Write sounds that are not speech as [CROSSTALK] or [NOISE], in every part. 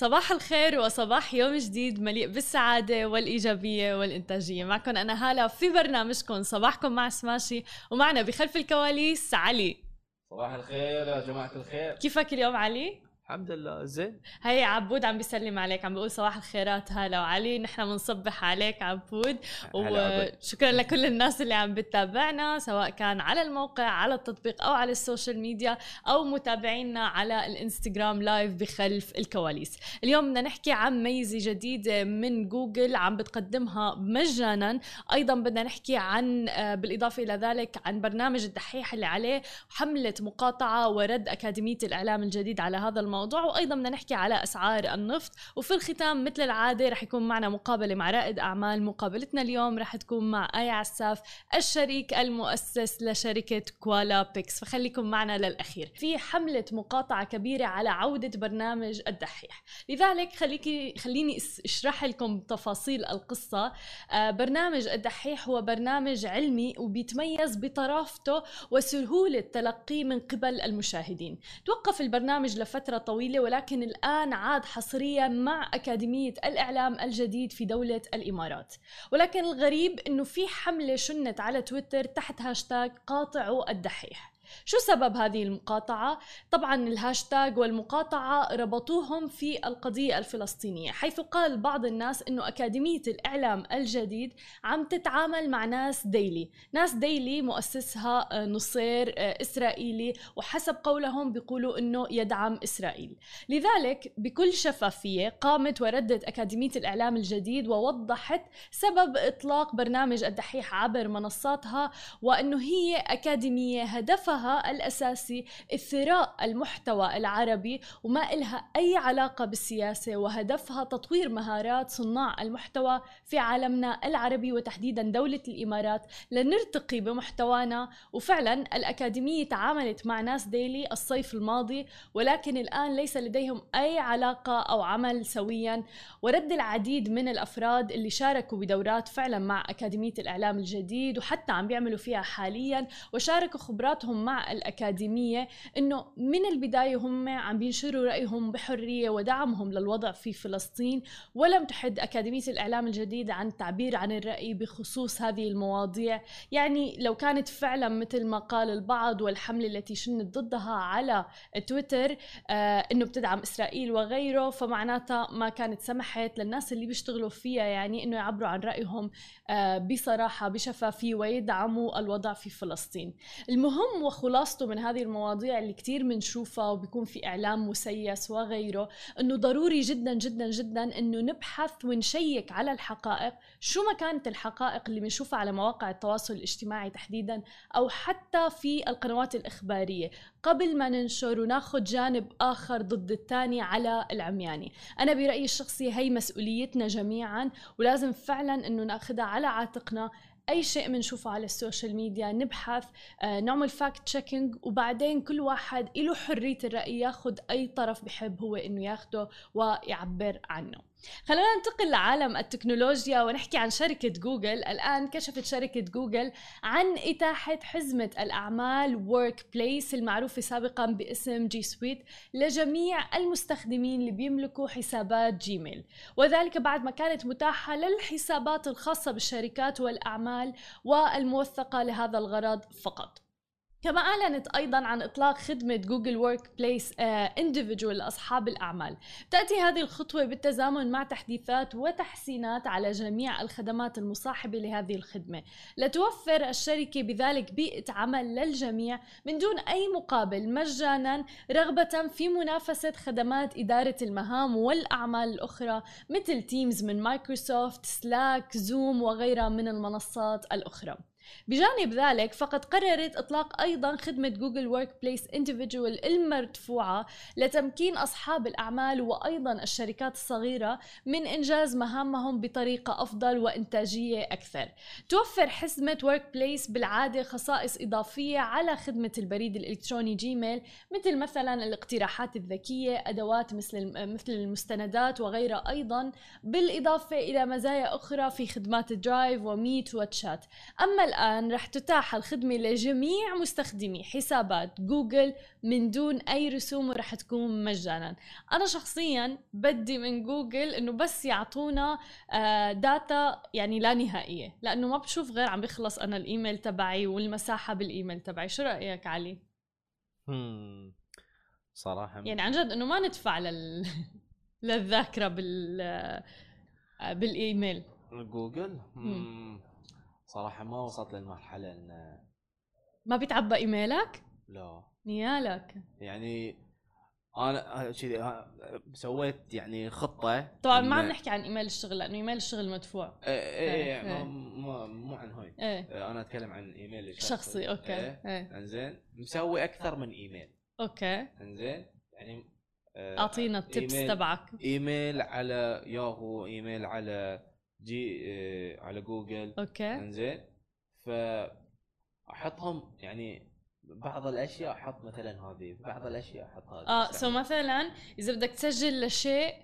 صباح الخير وصباح يوم جديد مليء بالسعادة والإيجابية والإنتاجية. معكم أنا هالة في برنامجكم. صباحكم مع سماشي ومعنا بخلف الكواليس علي. صباح الخير يا جماعة الخير. كيفك اليوم علي؟ الحمد لله زين. هي عبود عم بيسلم عليك عم بيقول صباح الخيرات. هلا وعلي نحن بنصبح عليك عبود. وشكرا لكل الناس اللي عم بتتابعنا سواء كان على الموقع على التطبيق أو على ال social media أو متابعينا على الإنستغرام live بخلف الكواليس. اليوم بدنا نحكي عن ميزة جديدة من جوجل عم بتقدمها مجانا. أيضا بدنا نحكي عن آه، بالإضافة إلى ذلك عن برنامج الدحيح اللي عليه حملة مقاطعة ورد أكاديمية الإعلام الجديد على هذا الموضوع الموضوع. وأيضا بدنا نحكي على أسعار النفط. وفي الختام مثل العادة رح يكون معنا مقابلة مع رائد أعمال مقابلتنا اليوم. رح تكون مع اي عساف الشريك المؤسس لشركة كوالا بيكس. فخليكم معنا للأخير. في حملة مقاطعة كبيرة على عودة برنامج الدحيح. لذلك خليكي خليني إشرح لكم تفاصيل القصة. آه، برنامج الدحيح هو برنامج علمي وبيتميز بطرافته وسهولة تلقيه من قبل المشاهدين. توقف البرنامج لفترة طويلة ولكن الآن عاد حصريا مع أكاديمية الإعلام الجديد في دولة الإمارات. ولكن الغريب أنه في حملة شنت على تويتر تحت هاشتاج قاطعوا الدحيح. شو سبب هذه المقاطعة؟ طبعا الهاشتاج والمقاطعة ربطوهم في القضية الفلسطينية حيث قال بعض الناس إنه أكاديمية الإعلام الجديد عم تتعامل مع ناس ديلي ناس ديلي مؤسسها نصير إسرائيلي وحسب قولهم بيقولوا إنه يدعم إسرائيل لذلك بكل شفافية قامت وردت أكاديمية الإعلام الجديد ووضحت سبب إطلاق برنامج الدحيح عبر منصاتها وأنه هي أكاديمية هدفها هدفها الأساسي إثراء المحتوى العربي وما إلها أي علاقة بالسياسة وهدفها تطوير مهارات صناع المحتوى في عالمنا العربي وتحديدا دولة الإمارات لنرتقي بمحتوانا. وفعلا الأكاديمية تعاملت مع ناس ديلي الصيف الماضي ولكن الآن ليس لديهم أي علاقة أو عمل سويا. ورد العديد من الأفراد اللي شاركوا بدورات فعلا مع أكاديمية الإعلام الجديد وحتى عم بيعملوا فيها حاليا وشاركوا خبراتهم مع الأكاديمية أنه من البداية هم عم بينشروا رأيهم بحرية ودعمهم للوضع في فلسطين ولم تحد أكاديمية الإعلام الجديد عن التعبير عن الرأي بخصوص هذه المواضيع. يعني لو كانت فعلا مثل ما قال البعض والحملة التي شنت ضدها على تويتر آه أنه بتدعم إسرائيل وغيره فمعناتها ما كانت سمحت للناس اللي بيشتغلوا فيها يعني أنه يعبروا عن رأيهم آه بصراحة بشفافية ويدعموا الوضع في فلسطين. المهم وخلاصته من هذه المواضيع اللي كتير بنشوفها وبيكون في إعلام مسيس وغيره إنه ضروري جدا جدا جدا إنه نبحث ونشيك على الحقائق شو ما كانت الحقائق اللي بنشوفها على مواقع التواصل الاجتماعي تحديدا أو حتى في القنوات الإخبارية. قبل ما ننشر وناخذ جانب آخر ضد الثاني على العمياني. أنا برأيي الشخصي هي مسؤوليتنا جميعا ولازم فعلا أنه نأخذها على عاتقنا أي شيء بنشوفه على ال social media نبحث آه، نعمل fact checking وبعدين كل واحد له حرية الرأي ياخذ أي طرف بحب هو إنه ياخده ويعبر عنه. خلينا ننتقل لعالم التكنولوجيا ونحكي عن شركة جوجل. الآن كشفت شركة جوجل عن إتاحة حزمة الأعمال Workplace المعروفة سابقا باسم G Suite لجميع المستخدمين اللي بيملكوا حسابات جيميل وذلك بعد ما كانت متاحة للحسابات الخاصة بالشركات والأعمال والموثقة لهذا الغرض فقط. كما أعلنت أيضا عن إطلاق خدمة جوجل Workplace Individual لأصحاب الأعمال. تأتي هذه الخطوة بالتزامن مع تحديثات وتحسينات على جميع الخدمات المصاحبة لهذه الخدمة. لتوفر الشركة بذلك بيئة عمل للجميع من دون أي مقابل مجانا رغبة في منافسة خدمات إدارة المهام والأعمال الأخرى مثل Teams من مايكروسوفت Slack Zoom وغيرها من المنصات الأخرى. بجانب ذلك فقد قررت إطلاق أيضا خدمة جوجل Workplace Individual المدفوعة لتمكين أصحاب الأعمال وأيضا الشركات الصغيرة من إنجاز مهامهم بطريقة أفضل وإنتاجية أكثر. توفر حزمة Workplace بالعادة خصائص إضافية على خدمة البريد الإلكتروني جيميل مثل مثلا الاقتراحات الذكية أدوات مثل مثل المستندات وغيرها أيضا بالإضافة إلى مزايا أخرى في خدمات ال Drive و Meet و Chat أما والآن رح تتاح الخدمة لجميع مستخدمي حسابات جوجل من دون أي رسوم ورح تكون مجانا أنا شخصيا بدي من جوجل إنه بس يعطونا آه، data يعني لا نهائية لأنه ما بشوف غير عم بيخلص أنا الإيميل تبعي والمساحة بالإيميل تبعي شو رأيك علي؟ هم. صراحة يعني عن جد إنه ما ندفع لل... [LAUGHS] للذاكرة بال آه، بالإيميل جوجل. صراحة ما وصلت للمرحلة إن ما بيتعبى إيميلك؟ لا. نيالك. يعني أنا كذي ها- سويت يعني خطة طبعا ما عم نحكي عن إيميل الشغل لأنه إيميل الشغل مدفوع. إيه إيه إيه، إيه، إيه. ما- ما- مو عن هاي إيه. آه، أنا أتكلم عن إيميل الشخصي شخصي okay إيه. إيه. إنزين. مسوي أكثر من email. okay. إنزين. يعني آه، أعطينا ال tips تبعك. إيميل على ياهو إيميل على جي آه، على جوجل. okay. إنزين. فأحطهم يعني بعض الأشياء أحط مثلا هذه بعض الأشياء أحط هذه آه so يعني- مثلا إذا بدك تسجل لشيء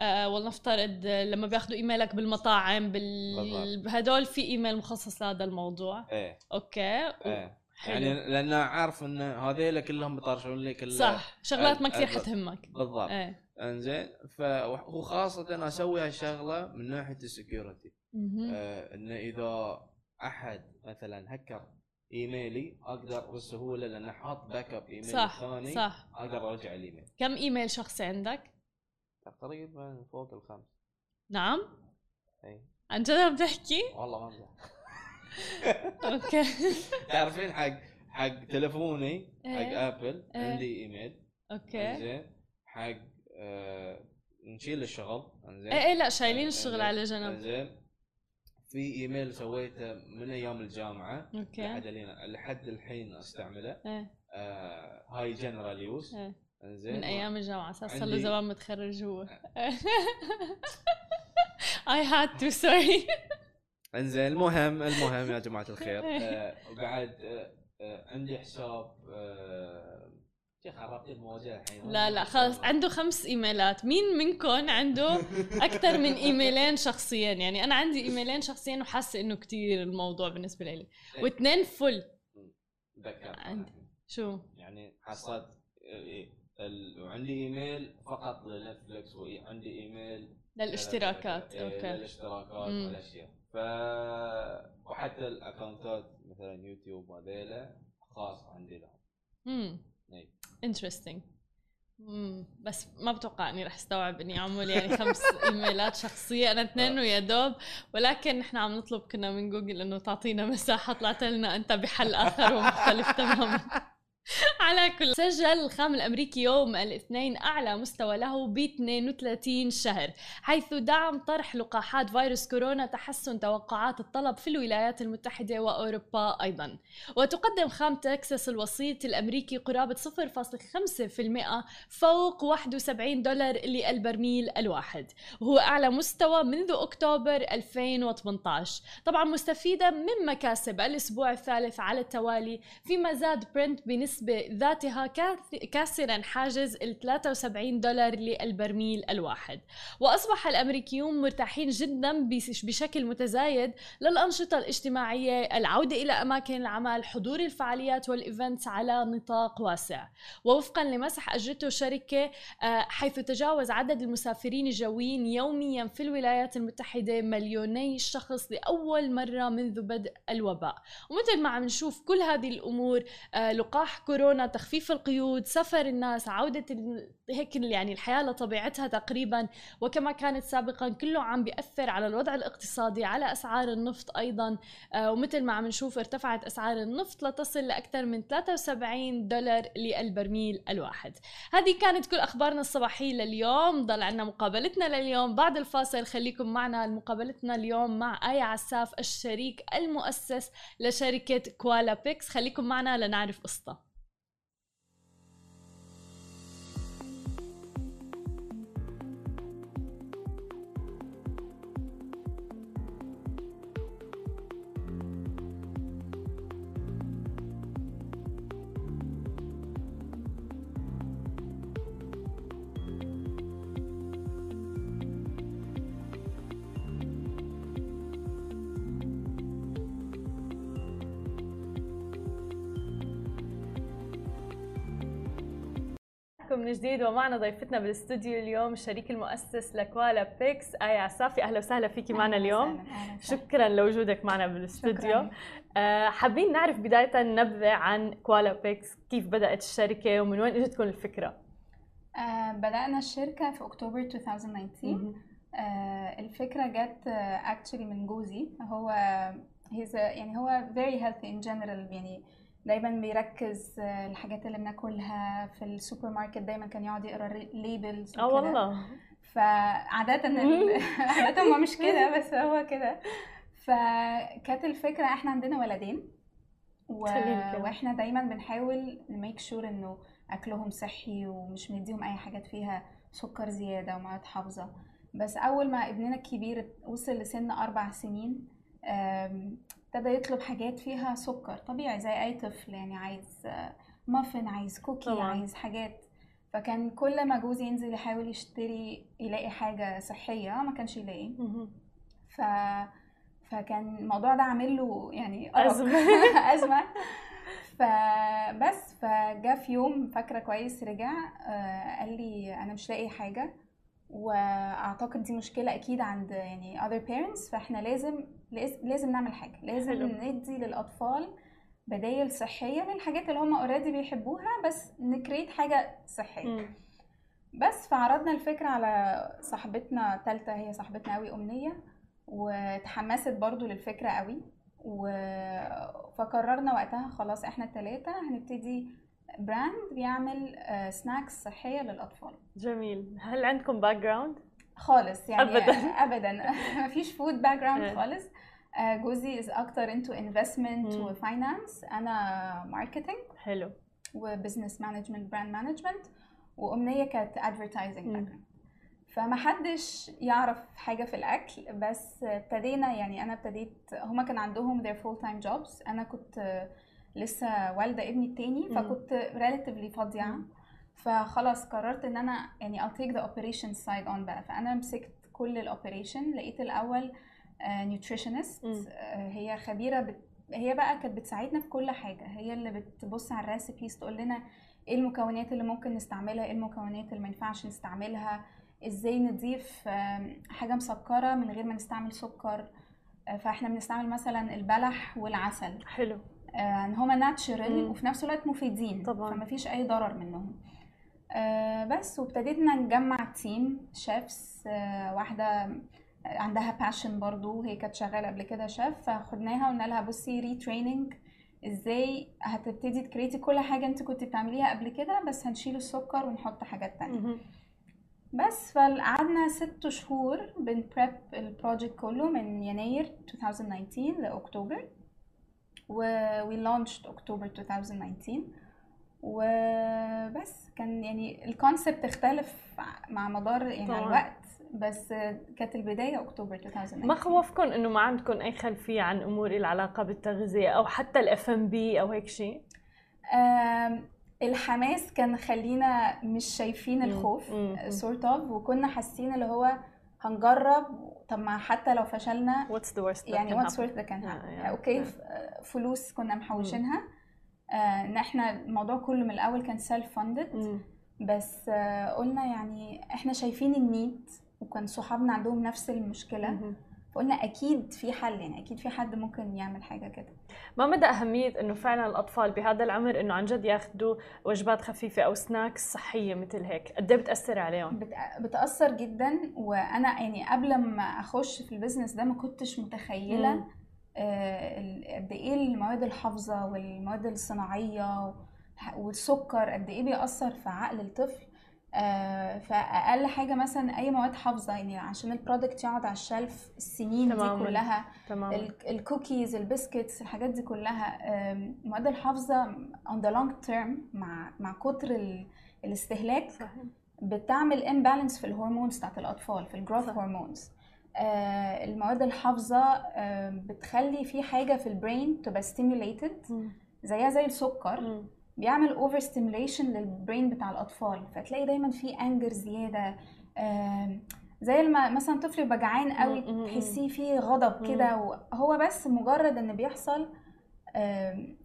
آه ولنفترض لما بياخذوا إيميلك بالمطاعم بال. هدول في إيميل مخصص لهذا الموضوع. إيه. أوكي. إيه. حلو. يعني لأن عارف إن هذيلا كلهم بيطرشون لي كل صح شغلات ما كثير حتهمك بالضبط. إيه. إنزين ف وخاصه أسوي هالشغلة من ناحية ال security. آه انه إذا أحد مثلا هكر إيميلي أقدر بسهولة لأن حاط backup email صح ثاني صح. أقدر أرجع الإيميل. كم إيميل شخصي عندك؟ تقريبا فوق الخمس. نعم. اي عن جد عم تحكي؟ والله ما امزح [LAUGHS] أوكي. [LAUGHS] تعرفين حق حق تلفوني حق إيه. آبل إيه. عندي إيميل. أوكي. إنزين. حق آه نشيل الشغل. إنزين. إيه إيه لا شايلين الشغل. على جنب. إنزين. في إيميل سويته من أيام الجامعة. أوكي. لحد الحين لحد الحين أستعمله. إيه. آه هاي general use. إنزين. من أيام الجامعة. أساس صار له زمان متخرج هو. [LAUGHS] I had to sorry. انزين المهم المهم يا جماعة الخير [LAUGHS] آه وبعد آه آه عندي حساب شيخ عرفت المواجهه الحين؟ لا لا خلص عنده خمس إيميلات. مين منكم عنده أكثر من إيميلين شخصيين يعني أنا عندي إيميلين شخصيين وحاسة إنه كتير الموضوع بالنسبة لي. واثنين full. تذكرت عندي. شو؟ يعني حصلت ال- وعندي إيميل فقط لنتفلكس وعندي إيميل للاشتراكات. إيه، أوكي. للاشتراكات. والأشياء. ف وحتى الأكونتات مثلا يوتيوب وهذيلا خاص عندي لهم. امم. interesting امم بس ما بتوقع إني رح استوعب إني أعمل يعني خمس [LAUGHS] إيميلات شخصية أنا اثنين ويا دوب. ولكن نحن عم نطلب كنا من جوجل إنه تعطينا مساحة طلعت لنا أنت بحل آخر ومختلف تماما. [LAUGHS] [LAUGHS] على كل سجل الخام الأمريكي يوم الاثنين أعلى مستوى له ب 32 شهر حيث دعم طرح لقاحات فيروس كورونا تحسن توقعات الطلب في الولايات المتحدة وأوروبا أيضا. وتقدم خام تكساس الوسيط الأمريكي قرابة 0.5% فوق 71 دولار للبرميل الواحد. وهو أعلى مستوى منذ أكتوبر 2018 طبعا مستفيدة من مكاسب الأسبوع الثالث على التوالي فيما زاد برنت بنسبة ذاتها كاسرا حاجز ال 73 دولار للبرميل الواحد. وأصبح الأمريكيون مرتاحين جدا بشكل متزايد للأنشطة الاجتماعية العودة إلى أماكن العمل حضور الفعاليات والإيفنتس على نطاق واسع. ووفقا لمسح أجرته شركة آه، حيث تجاوز عدد المسافرين الجويين يوميا في الولايات المتحدة مليوني شخص لأول مرة منذ بدء الوباء. ومثل ما عم نشوف كل هذه الأمور آه، لقاح كورونا تخفيف القيود سفر الناس عودة هيك يعني الحياة لطبيعتها تقريبا. وكما كانت سابقا كله عم بيأثر على الوضع الاقتصادي على أسعار النفط أيضا. آه، ومثل ما عم نشوف ارتفعت أسعار النفط لتصل لأكثر من 73 دولار للبرميل الواحد. هذه كانت كل أخبارنا الصباحية لليوم. ضل عنا مقابلتنا لليوم. بعد الفاصل خليكم معنا مقابلتنا اليوم مع آية عساف الشريك المؤسس لشركة كوالا بيكس. خليكم معنا لنعرف قصتها من جديد ومعنا ضيفتنا بالاستوديو اليوم الشريك المؤسس لكوالا بيكس آية عسافي أهلا وسهلا فيكي معنا اليوم. شكرا لوجودك معنا بالاستوديو. آه حابين نعرف بداية نبذة عن كوالا بيكس كيف بدأت الشركة ومن وين اجتكم الفكرة؟ آه بدأنا الشركة في أكتوبر 2019 آه الفكرة جت actually من جوزي. هو he's يعني هو very healthy in general يعني دايما بيركز الحاجات اللي بناكلها في السوبر ماركت دايما كان يقعد يقرأ labels آه والله. فعادة [LAUGHS] عادة هو مش كده بس هو كده. فكانت الفكرة إحنا عندنا ولدين و... وإحنا دايما بنحاول ن make sure إنه أكلهم صحي ومش نديهم أي حاجات فيها سكر زيادة ومواد حافظة. بس أول ما ابننا الكبير وصل لسن أربع سنين ابتدى يطلب حاجات فيها سكر طبيعي زي أي طفل يعني عايز مافن عايز كوكي طبعا. عايز حاجات. فكان كل ما جوزي ينزل يحاول يشتري يلاقي حاجة صحية ما كانش يلاقي. ف فكان الموضوع ده عامل له يعني أزمة. [LAUGHS] أزمة. فبس فجاء في يوم فاكرة كويس رجع آه، قال لي أنا مش لاقي حاجة. وأعتقد دي مشكلة أكيد عند يعني other parents فإحنا لازم لازم نعمل حاجة لازم حلو. ندي للأطفال بدايل صحية للحاجات اللي هم already بيحبوها بس ن create حاجة صحية م. بس فعرضنا الفكرة على صاحبتنا تالتة هي صاحبتنا قوي أمنية وتحمست برضو للفكرة قوي و... فقررنا وقتها خلاص إحنا التلاتة هنبتدي brand بيعمل snacks صحية للأطفال. جميل. هل عندكم background خالص يعني ابدا. [LAUGHS] ابدا. ما فيش food background خالص. آه، جوزي is أكتر into investment و finance أنا marketing حلو. و business management brand management وأمنية كانت advertising background فما حدش يعرف حاجة في الأكل بس ابتدينا يعني أنا ابتديت هما كان عندهم their full time jobs. أنا كنت لسه والدة ابني التاني فكنت relatively فاضية. فخلاص قررت إن أنا يعني I'll take the operation side on بقى. فأنا مسكت كل ال operation لقيت الأول nutritionist uh, uh, هي خبيرة بت... هي بقى كانت بتساعدنا في كل حاجة. هي اللي بتبص على ال recipes تقول لنا إيه المكونات اللي ممكن نستعملها إيه المكونات اللي ما ينفعش نستعملها إزاي نضيف حاجة مسكرة من غير ما نستعمل سكر. آه، فإحنا بنستعمل مثلا البلح والعسل. حلو. آه، إن هما natural وفي نفس الوقت مفيدين طبعا. فما فيش أي ضرر منهم. آه، بس وابتدينا نجمع team chefs واحدة عندها passion برضو هي كانت شغالة قبل كده شيف فخدناها وقلنا لها بصي retraining إزاي هتبتدي تكريتي كل حاجة أنت كنت بتعمليها قبل كده بس هنشيل السكر ونحط حاجات تانية. بس فقعدنا ست شهور بن prep ال project كله من يناير 2019 لأكتوبر. و we launched اكتوبر 2019 وبس كان يعني ال concept اختلف مع مدار يعني طبعا. الوقت بس كانت البداية اكتوبر 2019 ما خوفكم إنه ما عندكم أي خلفية عن أمور العلاقه بالتغذية أو حتى ال FM B أو هيك شيء؟ الحماس كان خلينا مش شايفين الخوف sort of وكنا حاسين اللي هو هنجرب. طب ما حتى لو فشلنا what's the worst يعني what's the worst that can أوكي فلوس كنا محوشينها. آه ان إحنا الموضوع كله من الأول كان self funded بس آه قلنا يعني إحنا شايفين ال need وكان صحابنا عندهم نفس المشكلة. فقلنا أكيد في حل يعني أكيد في حد ممكن يعمل حاجة كده. ما مدى أهمية إنه فعلا الأطفال بهذا العمر إنه عن جد ياخذوا وجبات خفيفة أو snacks صحية مثل هيك. قد إيه بتأثر عليهم؟ بتأثر جدا. وأنا يعني قبل ما أخش في ال business ده ما كنتش متخيلة آه، قد إيه المواد الحافظة والمواد الصناعية والسكر قد إيه بيأثر في عقل الطفل. آه، فأقل حاجة مثلا أي مواد حافظة يعني عشان ال product يقعد على ال shelf السنين تمام. دي كلها تمام. ال cookies ال biscuits الحاجات دي كلها المواد الحافظة on the long term مع مع كتر الاستهلاك صحيح. بتعمل imbalance في ال hormones بتاعت الأطفال في ال growth hormones آه المواد الحافظة آه بتخلي في حاجة في ال brain تبقى stimulated زيها زي السكر م. بيعمل over stimulation لل brain بتاع الأطفال فتلاقي دايما في anger زيادة زي لما مثلا طفل يبقى جعان قوي تحسيه فيه غضب كده وهو بس مجرد إن بيحصل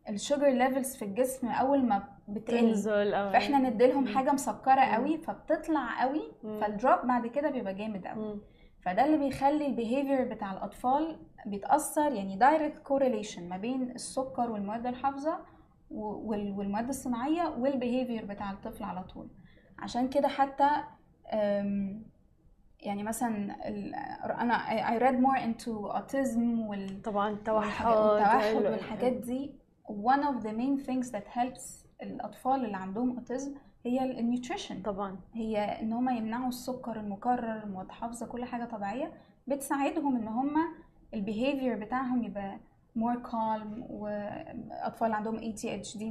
ال sugar levels في الجسم أول ما بتقل تنزل أو فإحنا نديلهم. حاجة مسكرة. قوي فبتطلع قوي. فال drop بعد كده بيبقى جامد قوي. فده اللي بيخلي ال behavior بتاع الأطفال بيتأثر يعني direct correlation ما بين السكر والمواد الحافظة والمواد الصناعية وال behavior بتاع الطفل على طول. عشان كده حتى يعني مثلا أنا I read more into autism وال طبعا التوحد التوحد وال- والحاجات دي. One of the main things that helps الأطفال اللي عندهم autism هي ال nutrition طبعا. هي إن هم يمنعوا السكر المكرر المواد حافظة كل حاجة طبيعية بتساعدهم إن هم ال behavior بتاعهم يبقى more calm وأطفال عندهم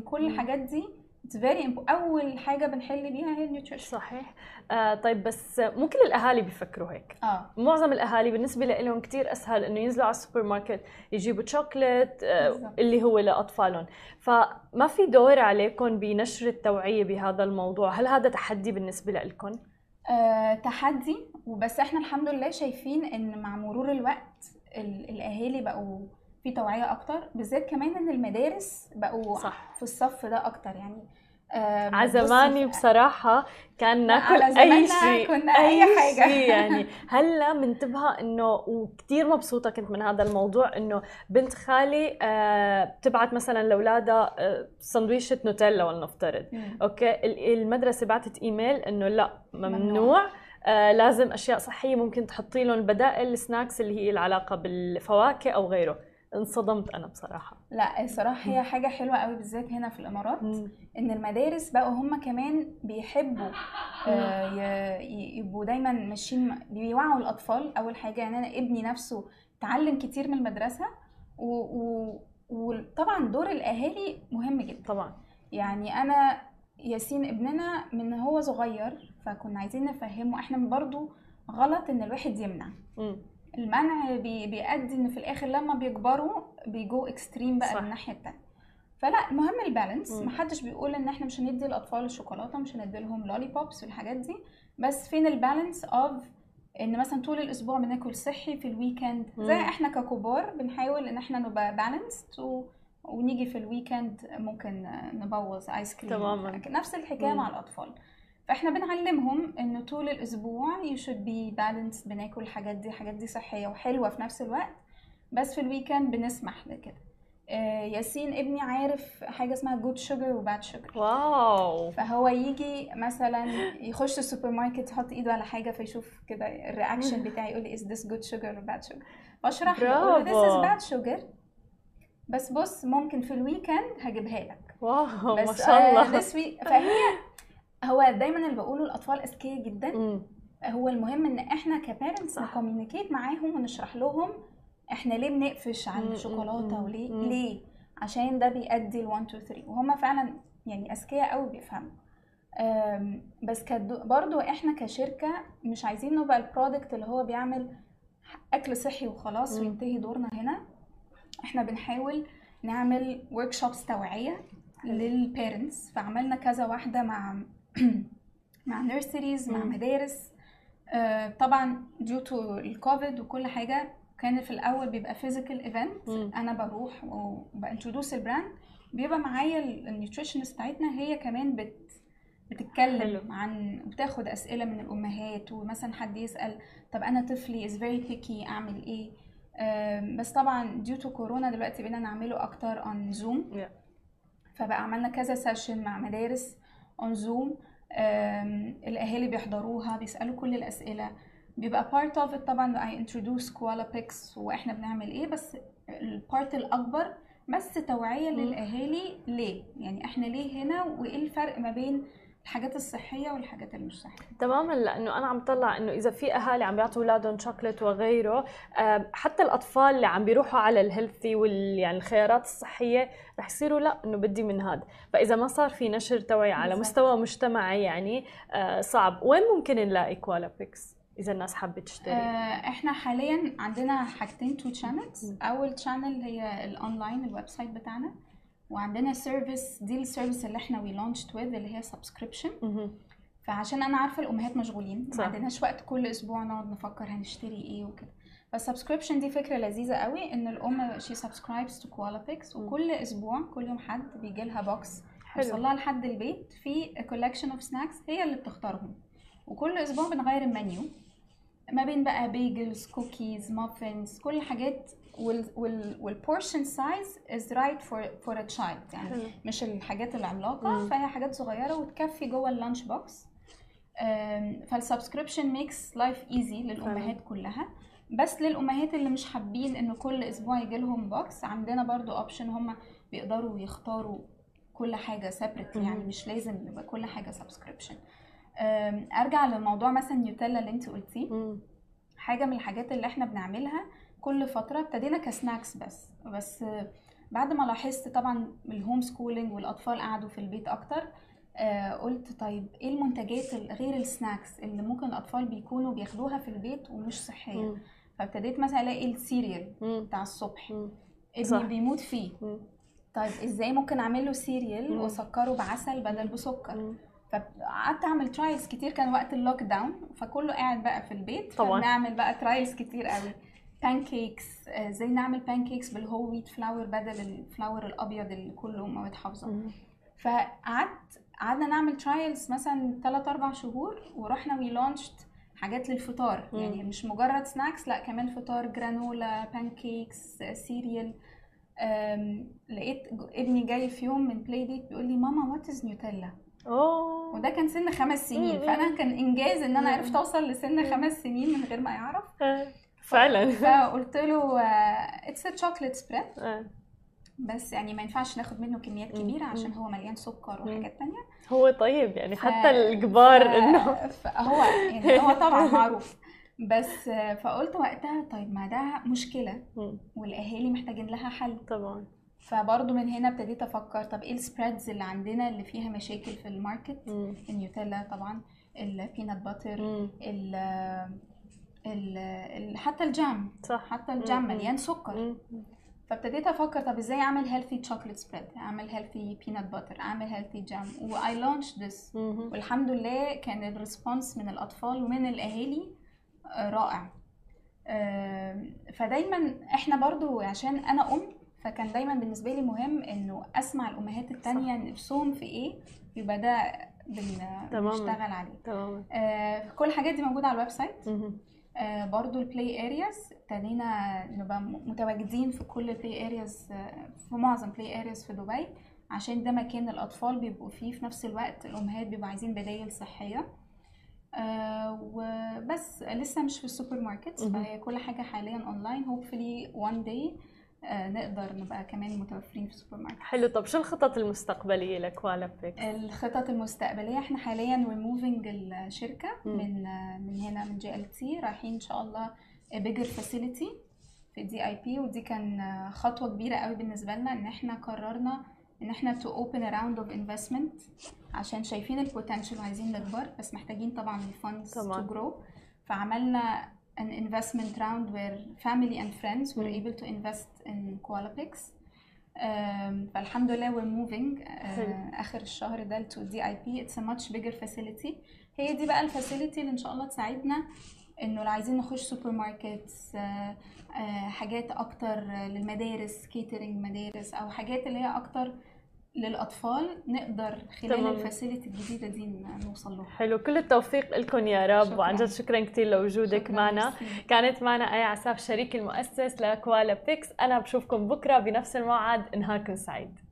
كل مم. الحاجات دي it's very important أول حاجة بنحل بيها هي النيوتريشن صحيح. آه طيب بس ممكن الأهالي بيفكروا هيك. آه. معظم الأهالي بالنسبة لهم كتير أسهل إنه ينزلوا على السوبر ماركت يجيبوا شوكليت آه. اللي هو لأطفالهم. فما في دور عليكم بنشر التوعية بهذا الموضوع؟ هل هذا تحدي بالنسبة لكم آه، تحدي. وبس إحنا الحمد لله شايفين إن مع مرور الوقت ال- الأهالي بقوا في توعية أكتر بالذات كمان إن المدارس بقوا صح. في الصف ده أكتر يعني آه، على زماني بصراحة كان ناكل زماننا شيء كنا أي حاجة. شيء يعني هلا منتبهة إنه وكثير مبسوطة كنت من هذا الموضوع إنه بنت خالي آه بتبعت مثلا لأولادها آه سندويشة نوتيلا ولنفترض مم. أوكي ال- المدرسة بعتت إيميل إنه لا ممنوع. ممنوع آه لازم أشياء صحية ممكن تحطي لهم بدائل ال snacks اللي هي العلاقة بالفواكه أو غيره انصدمت أنا بصراحة. لا الصراحة هي حاجة حلوة قوي بالذات هنا في الإمارات إن المدارس بقوا هم كمان بيحبوا آه، يبقوا دايما ماشيين بيوعوا الأطفال. أول حاجة يعني أنا ابني نفسه اتعلم كتير من المدرسة و- و- وطبعا دور الأهالي مهم جدا. طبعا. يعني أنا ياسين ابننا من هو صغير فكنا عايزين نفهمه. إحنا برضو غلط إن الواحد يمنع. مم. المنع بي بيؤدي إن في الآخر لما بيكبروا بيجو extreme بقى. الناحية التانية فلا المهم ال balance مم. محدش بيقول إن إحنا مش هندي الأطفال الشوكولاتة مش هندي لهم lollipops والحاجات دي بس فين ال balance of إن مثلا طول الأسبوع بناكل صحي في ال weekend زي. إحنا ككبار بنحاول إن إحنا نبقى balanced و... ونيجي في ال weekend ممكن نبوظ ice cream تماماً. نفس الحكاية مم. مع الأطفال فإحنا بنعلمهم انه طول الأسبوع you should be balanced بناكل الحاجات دي الحاجات دي صحية وحلوة في نفس الوقت. بس في ال weekend بنسمح لكده آه، ياسين ابني عارف حاجة اسمها good sugar و bad sugar wow. فهو يجي مثلا يخش السوبر ماركت يحط إيده على حاجة فيشوف كده ال reaction بتاعي يقول لي this good sugar or bad sugar. فاشرح له is bravo. bad sugar. بس بص ممكن في ال weekend هجيبها لك. wow ما شاء آه الله. week فهي هو دايما اللي بقوله الأطفال أذكياء جدا مم. هو المهم إن إحنا ك parents صح. ن communicate معاهم ونشرح لهم إحنا ليه بنقفش عن مم، الشوكولاتة وليه مم. ليه عشان ده بيؤدي ل 1 2 3 وهم فعلا يعني أذكياء قوي بيفهموا بس برضو إحنا كشركة مش عايزين نبقى ال product اللي هو بيعمل أكل صحي وخلاص مم. وينتهي دورنا هنا إحنا بنحاول نعمل workshops توعيه لل parents فعملنا كذا واحدة مع [CLEARS THROAT] مع nurseries مع. مدارس آه، طبعا due to ال COVID وكل حاجة كان في الأول بيبقى physical event. أنا بروح وب introduce ال brand بيبقى معايا ال nutritionist بتاعتنا هي كمان بت بتتكلم حلو. عن بتاخد أسئلة من الأمهات ومثلا حد يسأل طب أنا طفلي is very picky أعمل إيه بس طبعا due to كورونا دلوقتي بقينا نعمله أكتر on Zoom Yeah. فبقى عملنا كذا session مع مدارس on Zoom الأهالي بيحضروها بيسألوا كل الأسئلة. بيبقى part of طبعا I introduce Koala Picks وإحنا بنعمل إيه بس ال part الأكبر بس توعية. للأهالي ليه؟ يعني إحنا ليه هنا؟ وإيه الفرق ما بين الحاجات الصحية والحاجات اللي مش صحية. تماما لأنه أنا عم طلع إنه إذا في أهالي عم بيعطوا أولادهم شوكليت وغيره حتى الأطفال اللي عم بيروحوا على ال healthy وال يعني الخيارات الصحية رح يصيروا لا إنه بدي من هذا فإذا ما صار في نشر توعيه على. مستوى مجتمعي يعني آه، صعب. وين ممكن نلاقي Koala Picks إذا الناس حابة تشتري؟ آه، إحنا حاليا عندنا حاجتين two channels مم. أول channel هي ال online ال website بتاعنا. وعندنا service دي ال service اللي إحنا we launched with اللي هي subscription. فعشان أنا عارفة الأمهات مشغولين. ما عندناش وقت كل أسبوع نقعد نفكر هنشتري إيه وكده. فال subscription دي فكرة لذيذة قوي إن الأم she subscribes to Koala Picks وكل أسبوع كل يوم حد بيجي لها box يوصل لها لحد البيت في collection of snacks هي اللي بتختارهم. وكل أسبوع بنغير المنيو. ما بين بقى bagels cookies muffins كل الحاجات وال portion size is right for for a child يعني حلو. مش الحاجات العملاقة. مم. فهي حاجات صغيرة وتكفي جوه ال lunch box. فال subscription makes life easy للأمهات كلها. بس للأمهات اللي مش حابين ان كل أسبوع يجي لهم box عندنا برضو option هم بيقدروا يختاروا كل حاجة separate يعني مش لازم يبقى كل حاجة subscription أرجع لموضوع مثلا نيوتيلا اللي انت قلتيه. حاجة من الحاجات اللي إحنا بنعملها كل فترة ابتدينا ك snacks بس بس بعد ما لاحظت طبعا ال home schooling والأطفال قعدوا في البيت أكتر آه قلت طيب إيه المنتجات غير ال snacks اللي ممكن الأطفال بيكونوا بياخدوها في البيت ومش صحية؟ فابتديت مثلا ألاقي ال cereal بتاع الصبح ابني بيموت فيه. مم. طيب إزاي ممكن أعمل له cereal وأسكره بعسل بدل بسكر؟ فقعدت أعمل trials كتير كان وقت ال lockdown فكله قاعد بقى في البيت طبعا. نعمل بقى trials كتير قوي. pancakes إزاي نعمل pancakes بال whole wheat flour بدل ال flour الأبيض اللي كله مواد حافظه فقعدت قعدنا نعمل trials مثلا 3 4 شهور ورحنا we launched حاجات للفطار. مم. يعني مش مجرد snacks لأ كمان فطار granola pancakes cereal لقيت ابني جاي في يوم من play date بيقول لي ماما what is Nutella أوه. وده كان سن خمس سنين. فأنا كان إنجاز إن أنا عرفت أوصل لسن خمس سنين من غير ما يعرف. آه، فعلا. فقلت له it's chocolate spread بس يعني ما ينفعش ناخد منه كميات كبيرة عشان هو مليان سكر وحاجات تانية. هو طيب يعني حتى الكبار إنه هو يعني هو طبعا [LAUGHS] معروف. بس فقلت وقتها طيب ما ده مشكلة والأهالي محتاجين لها حل. طبعا. فبرضه من هنا ابتديت أفكر طب إيه ال spreads اللي عندنا اللي فيها مشاكل في ال market؟ النيوتيلا طبعا ال peanut butter حتى ال jam صح. حتى ال jam مليان سكر. فابتديت أفكر طب إزاي أعمل healthy chocolate spread أعمل healthy peanut butter أعمل healthy jam و I launched this والحمد لله كان ال response من الأطفال ومن الأهالي آه، رائع. فدايما إحنا برضو عشان أنا أم فكان دايما بالنسبة لي مهم إنه أسمع الأمهات التانية نفسهم في إيه يبقى ده بنشتغل عليه. تمام آه كل الحاجات دي موجودة على ال website. برضو ال play areas ابتدينا نبقى متواجدين في كل ال play areas آه في معظم play areas في دبي عشان ده مكان الأطفال بيبقوا فيه في نفس الوقت الأمهات بيبقوا عايزين بدايل صحية. آه وبس لسه مش في السوبر ماركت فهي كل حاجة حاليا online hopefully one day نقدر نبقى كمان متوفرين في السوبر ماركت حلو. طب شو الخطط المستقبلية ل Koala Picks الخطط المستقبلية إحنا حاليا we're moving الشركة م. من من هنا من JLT. رايحين إن شاء الله bigger facility في DIP ودي كان خطوة كبيرة قوي بالنسبة لنا إن إحنا قررنا إن إحنا to open round of investment عشان شايفين ال potential وعايزين نكبر بس محتاجين طبعا ال funds to grow فعملنا an investment round where family and friends were able to invest in Koala Picks um, فالحمد لله we're moving. Uh, آخر الشهر ده to DIP it's a much bigger facility. هي دي بقى ال facility اللي إن شاء الله تساعدنا إنه لو عايزين نخش supermarkets uh, uh, حاجات أكتر للمدارس catering مدارس أو حاجات اللي هي أكتر للأطفال نقدر خلال ال facility الجديدة دي نوصل له. حلو. كل التوفيق لكم يا رب. وعن جد شكرا كثير لوجودك معنا. كانت معنا أي عساف شريك المؤسس ل Koala Picks. أنا بشوفكم بكرة بنفس الموعد. نهاركم سعيد.